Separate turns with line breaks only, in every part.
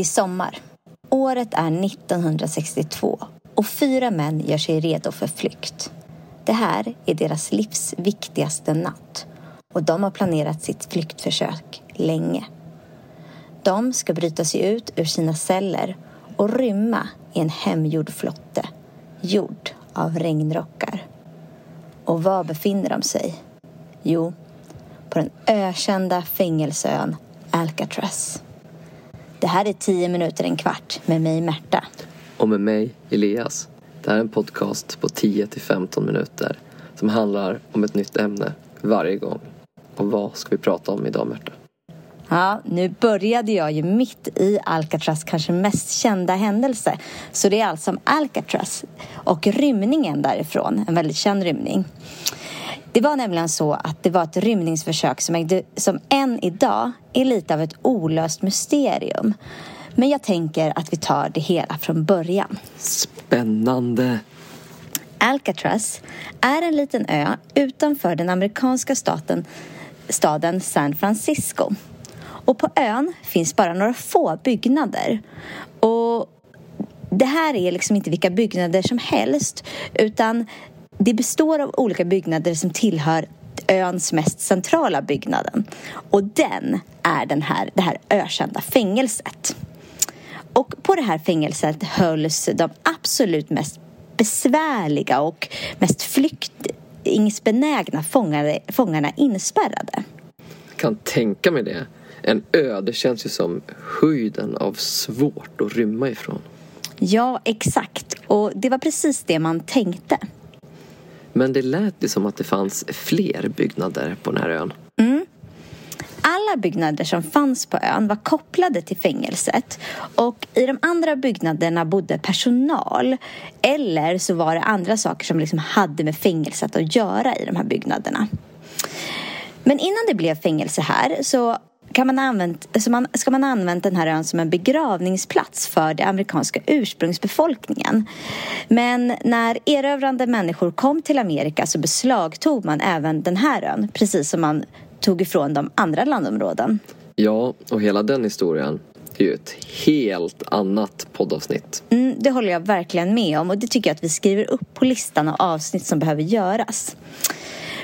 Det är sommar. Året är 1962 och fyra män gör sig redo för flykt. Det här är deras livs viktigaste natt och de har planerat sitt flyktförsök länge. De ska bryta sig ut ur sina celler och rymma i en hemgjord flotte gjord av regnrockar. Och var befinner de sig? Jo, på den ökända fängelseön Alcatraz. Det här är 10 minuter en kvart med mig Märta.
Och med mig Elias. Det här är en podcast på 10 till 15 minuter som handlar om ett nytt ämne varje gång. Och vad ska vi prata om idag Märta?
Ja, nu började jag ju mitt i Alcatraz kanske mest kända händelse. Så det är alltså om Alcatraz och rymningen därifrån, en väldigt känd rymning. Det var nämligen så att det var ett rymningsförsök som, ägde, som än idag är lite av ett olöst mysterium. Men jag tänker att vi tar det hela från början.
Spännande!
Alcatraz är en liten ö utanför den amerikanska staten, staden San Francisco. Och på ön finns bara några få byggnader. Och det här är liksom inte vilka byggnader som helst utan det består av olika byggnader som tillhör öns mest centrala byggnaden. Och den är den här, det här ökända fängelset. Och på det här fängelset hölls de absolut mest besvärliga och mest flyktingsbenägna fångarna inspärrade.
Jag kan tänka mig det. En ö, det känns ju som höjden av svårt att rymma ifrån.
Ja, exakt. Och det var precis det man tänkte.
Men det lät ju som att det fanns fler byggnader på den här ön.
Mm. Alla byggnader som fanns på ön var kopplade till fängelset och i de andra byggnaderna bodde personal eller så var det andra saker som liksom hade med fängelset att göra i de här byggnaderna. Men innan det blev fängelse här så kan man använt, alltså man, ska man använt den här ön som en begravningsplats för den amerikanska ursprungsbefolkningen. Men när erövrande människor kom till Amerika så beslagtog man även den här ön, precis som man tog ifrån de andra landområden.
Ja, och hela den historien är ju ett helt annat poddavsnitt.
Mm, det håller jag verkligen med om och det tycker jag att vi skriver upp på listan av avsnitt som behöver göras.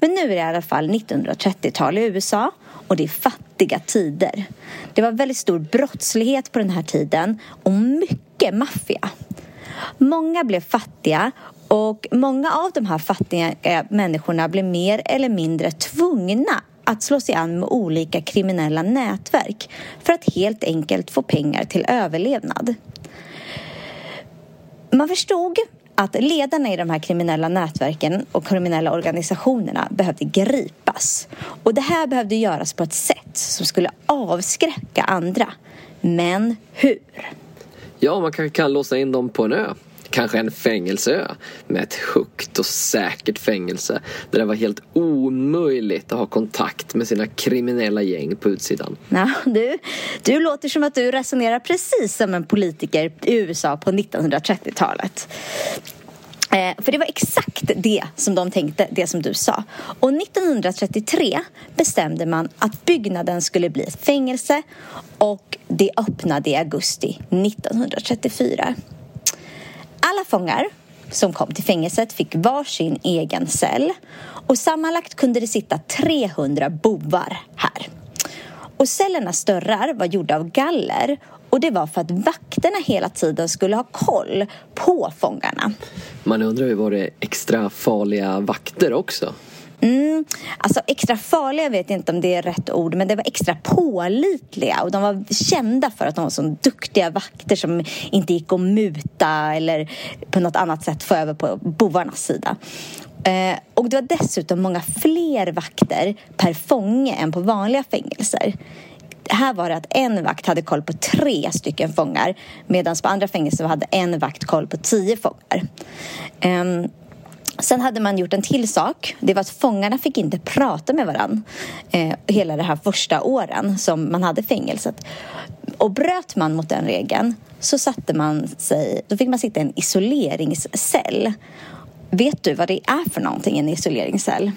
Men nu är det i alla fall 1930-tal i USA och det är fattiga tider. Det var väldigt stor brottslighet på den här tiden och mycket maffia. Många blev fattiga och många av de här fattiga eh, människorna blev mer eller mindre tvungna att slå sig an med olika kriminella nätverk för att helt enkelt få pengar till överlevnad. Man förstod att ledarna i de här kriminella nätverken och kriminella organisationerna behövde gripas. Och det här behövde göras på ett sätt som skulle avskräcka andra. Men hur?
Ja, man kanske kan låsa in dem på en ö. Kanske en fängelseö med ett högt och säkert fängelse där det var helt omöjligt att ha kontakt med sina kriminella gäng på utsidan.
Ja, du, du låter som att du resonerar precis som en politiker i USA på 1930-talet. Eh, för det var exakt det som de tänkte, det som du sa. Och 1933 bestämde man att byggnaden skulle bli ett fängelse och det öppnade i augusti 1934. Alla fångar som kom till fängelset fick varsin egen cell och sammanlagt kunde det sitta 300 bovar här. Och cellernas dörrar var gjorda av galler och det var för att vakterna hela tiden skulle ha koll på fångarna.
Man undrar ju var det extra farliga vakter också?
Mm, alltså extra farliga vet jag inte om det är rätt ord men det var extra pålitliga och de var kända för att de var så duktiga vakter som inte gick att muta eller på något annat sätt få över på bovarnas sida. Eh, och det var dessutom många fler vakter per fånge än på vanliga fängelser. Här var det att en vakt hade koll på tre stycken fångar medan på andra fängelser hade en vakt koll på tio fångar. Eh, Sen hade man gjort en till sak. Det var att fångarna fick inte prata med varandra eh, hela de här första åren som man hade fängelset. Och bröt man mot den regeln så satte man sig, då fick man sitta i en isoleringscell. Vet du vad det är för någonting, en isoleringscell?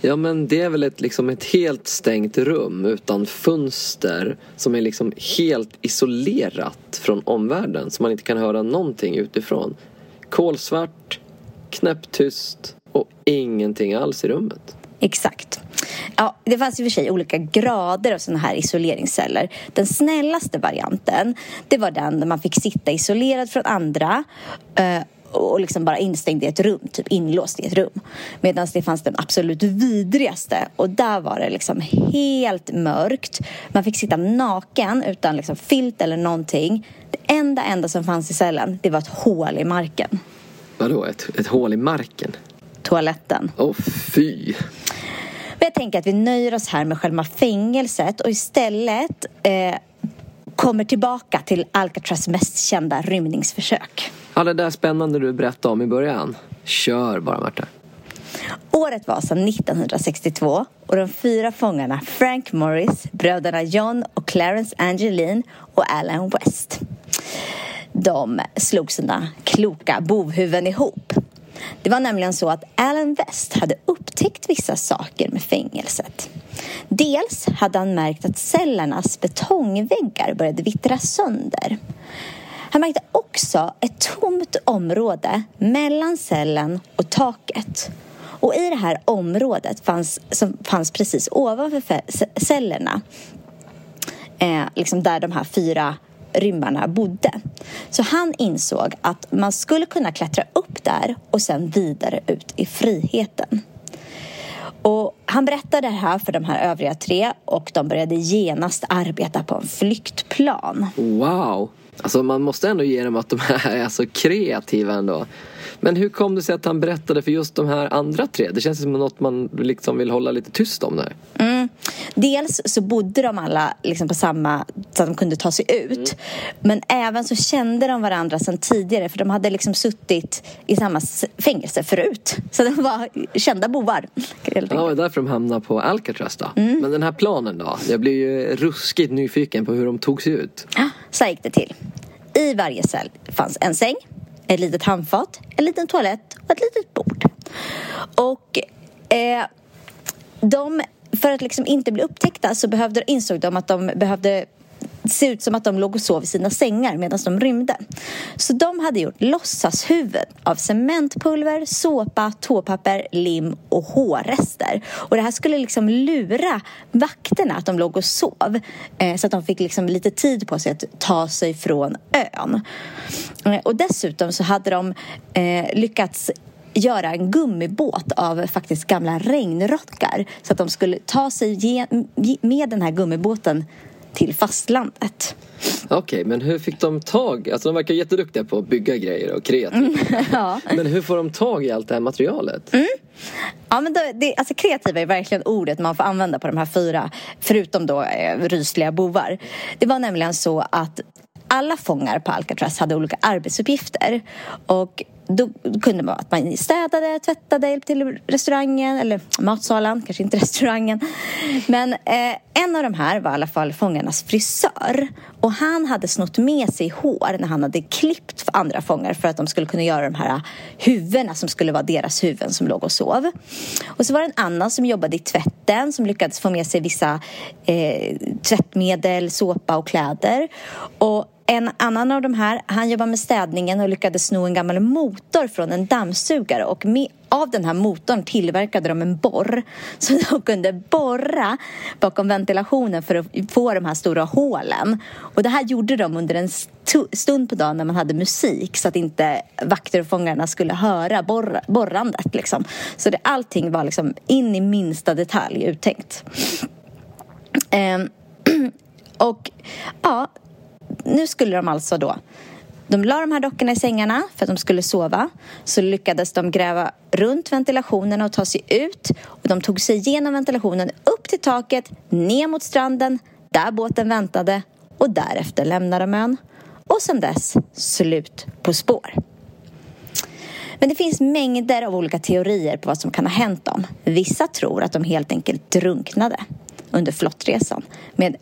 Ja men det är väl ett, liksom ett helt stängt rum utan fönster som är liksom helt isolerat från omvärlden så man inte kan höra någonting utifrån. Kolsvart, knäpptyst och ingenting alls i rummet.
Exakt. Ja, det fanns i och för sig olika grader av sådana här isoleringsceller. Den snällaste varianten, det var den där man fick sitta isolerad från andra eh, och liksom bara instängd i ett rum, typ inlåst i ett rum. Medan det fanns den absolut vidrigaste och där var det liksom helt mörkt. Man fick sitta naken utan liksom filt eller någonting. Det enda, enda som fanns i cellen, det var ett hål i marken.
Vadå, ett, ett hål i marken?
Toaletten.
Åh, oh, fy!
Men jag tänker att vi nöjer oss här med själva fängelset och istället eh, kommer tillbaka till Alcatraz mest kända rymningsförsök.
Ja, det där spännande du berättade om i början. Kör bara, Marta.
Året var sedan 1962 och de fyra fångarna Frank Morris, bröderna John och Clarence Angeline och Alan West. De slog sina kloka bovhuvuden ihop. Det var nämligen så att Alan West hade upptäckt vissa saker med fängelset. Dels hade han märkt att cellernas betongväggar började vittra sönder. Han märkte också ett tomt område mellan cellen och taket. Och i det här området fanns, som fanns precis ovanför cellerna, eh, liksom där de här fyra rymmarna bodde. Så han insåg att man skulle kunna klättra upp där och sen vidare ut i friheten. Och han berättade det här för de här övriga tre och de började genast arbeta på en flyktplan.
Wow! Alltså man måste ändå ge dem att de här är så kreativa ändå. Men hur kom det sig att han berättade för just de här andra tre? Det känns som något man liksom vill hålla lite tyst om där.
Mm. Dels så bodde de alla liksom på samma, så att de kunde ta sig ut. Mm. Men även så kände de varandra sedan tidigare för de hade liksom suttit i samma fängelse förut. Så de var kända bovar.
Ja, det var därför de hamnade på Alcatraz då. Mm. Men den här planen då? Jag blir ju ruskigt nyfiken på hur de tog sig ut.
Ja, så gick det till. I varje cell fanns en säng ett litet handfat, en liten toalett och ett litet bord. Och eh, de, för att liksom inte bli upptäckta så behövde, insåg de att de behövde se ut som att de låg och sov i sina sängar medan de rymde. Så de hade gjort låtsashuvud av cementpulver, såpa, toapapper, lim och hårrester. Och det här skulle liksom lura vakterna att de låg och sov eh, så att de fick liksom lite tid på sig att ta sig från ön. Eh, och dessutom så hade de eh, lyckats göra en gummibåt av faktiskt gamla regnrockar så att de skulle ta sig med den här gummibåten till fastlandet.
Okej, okay, men hur fick de tag? Alltså de verkar jätteduktiga på att bygga grejer och kreativa. Mm, ja. Men hur får de tag i allt det här materialet?
Mm. Ja, men det, det, alltså kreativa är verkligen ordet man får använda på de här fyra, förutom då eh, rysliga bovar. Det var nämligen så att alla fångar på Alcatraz hade olika arbetsuppgifter. Och då kunde det vara att man städade, tvättade, hjälpte till restaurangen eller matsalen, kanske inte restaurangen. Men eh, en av de här var i alla fall fångarnas frisör. Och han hade snott med sig hår när han hade klippt för andra fångar för att de skulle kunna göra de här huvudena som skulle vara deras huvuden som låg och sov. Och så var det en annan som jobbade i tvätten som lyckades få med sig vissa eh, tvättmedel, såpa och kläder. Och en annan av de här, han jobbade med städningen och lyckades sno en gammal motor från en dammsugare och med, av den här motorn tillverkade de en borr så de kunde borra bakom ventilationen för att få de här stora hålen. Och det här gjorde de under en stund på dagen när man hade musik så att inte vakter och fångarna skulle höra borr borrandet. Liksom. Så det, allting var liksom in i minsta detalj uttänkt. Ehm, och ja, nu skulle de alltså då de la de här dockorna i sängarna för att de skulle sova. Så lyckades de gräva runt ventilationen och ta sig ut. Och de tog sig igenom ventilationen upp till taket, ner mot stranden, där båten väntade och därefter lämnade de ön. Och sen dess slut på spår. Men det finns mängder av olika teorier på vad som kan ha hänt dem. Vissa tror att de helt enkelt drunknade under flottresan med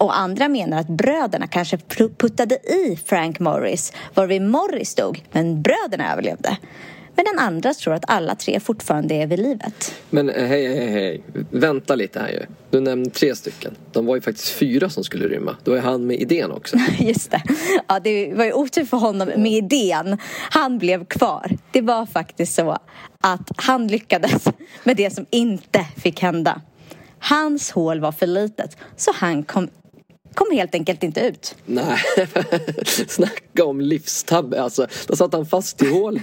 och andra menar att bröderna kanske puttade i Frank Morris varvid Morris dog, men bröderna överlevde. Men den andra tror att alla tre fortfarande är vid livet.
Men eh, hej, hej, hej. Vänta lite här ju. Du nämnde tre stycken. De var ju faktiskt fyra som skulle rymma. Då är han med idén också.
Just det. Ja, det var ju otur för honom med idén. Han blev kvar. Det var faktiskt så att han lyckades med det som inte fick hända. Hans hål var för litet, så han kom kom helt enkelt inte ut.
Nej, snacka om livstabbe. Alltså, då satt han fast i hålet.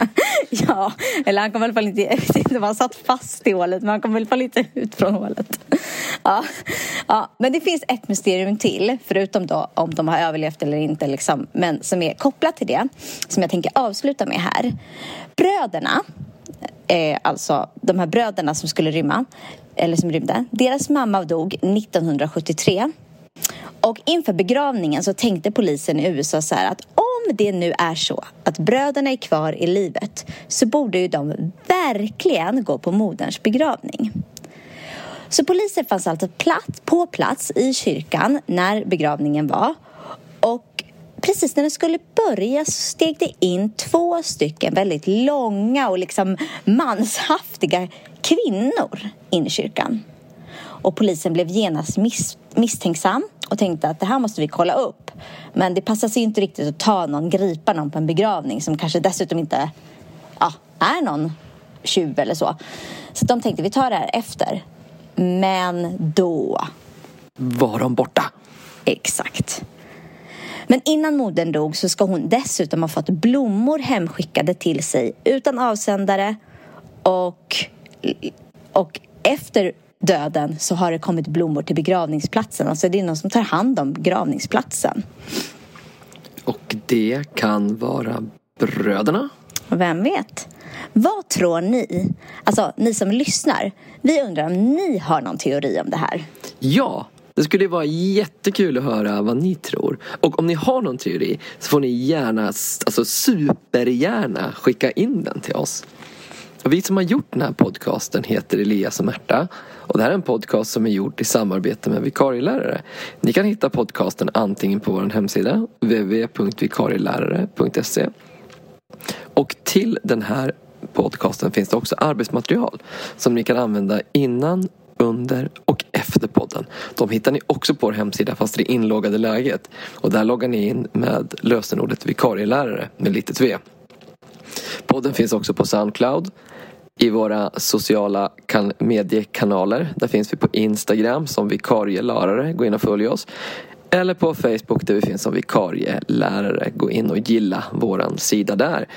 ja, eller han kom i alla fall inte, jag vet inte om han satt fast i hålet, men han kom i alla fall inte ut från hålet. ja, ja, men det finns ett mysterium till, förutom då om de har överlevt eller inte, liksom, men som är kopplat till det, som jag tänker avsluta med här. Bröderna, eh, alltså de här bröderna som skulle rymma, eller som rymde, deras mamma dog 1973 och inför begravningen så tänkte polisen i USA så här att om det nu är så att bröderna är kvar i livet så borde ju de verkligen gå på moderns begravning. Så polisen fanns alltså platt, på plats i kyrkan när begravningen var och precis när den skulle börja så steg det in två stycken väldigt långa och liksom manshaftiga kvinnor in i kyrkan. Och polisen blev genast miss, misstänksam och tänkte att det här måste vi kolla upp. Men det passar sig inte riktigt att ta någon, gripa någon på en begravning som kanske dessutom inte ja, är någon tjuv eller så. Så de tänkte vi tar det här efter. Men då...
Var de borta?
Exakt. Men innan modern dog så ska hon dessutom ha fått blommor hemskickade till sig utan avsändare och, och efter döden så har det kommit blommor till begravningsplatsen. Alltså det är någon som tar hand om begravningsplatsen.
Och det kan vara bröderna?
Vem vet? Vad tror ni? Alltså, ni som lyssnar. Vi undrar om ni har någon teori om det här?
Ja, det skulle vara jättekul att höra vad ni tror. Och om ni har någon teori så får ni gärna, alltså supergärna skicka in den till oss. Och vi som har gjort den här podcasten heter Elias och Märta. Och det här är en podcast som är gjord i samarbete med vikarielärare. Ni kan hitta podcasten antingen på vår hemsida www.vikarielärare.se Och till den här podcasten finns det också arbetsmaterial som ni kan använda innan, under och efter podden. De hittar ni också på vår hemsida fast i det inloggade läget. Och där loggar ni in med lösenordet vikarielärare med litet v. Podden finns också på Soundcloud, i våra sociala mediekanaler. Där finns vi på Instagram som vikarielärare. Gå in och följ oss. Eller på Facebook där vi finns som vikarielärare. Gå in och gilla våran sida där.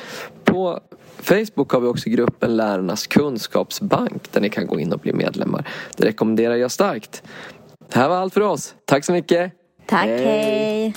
På Facebook har vi också gruppen Lärarnas kunskapsbank där ni kan gå in och bli medlemmar. Det rekommenderar jag starkt. Det här var allt för oss. Tack så mycket.
Tack, hej. hej.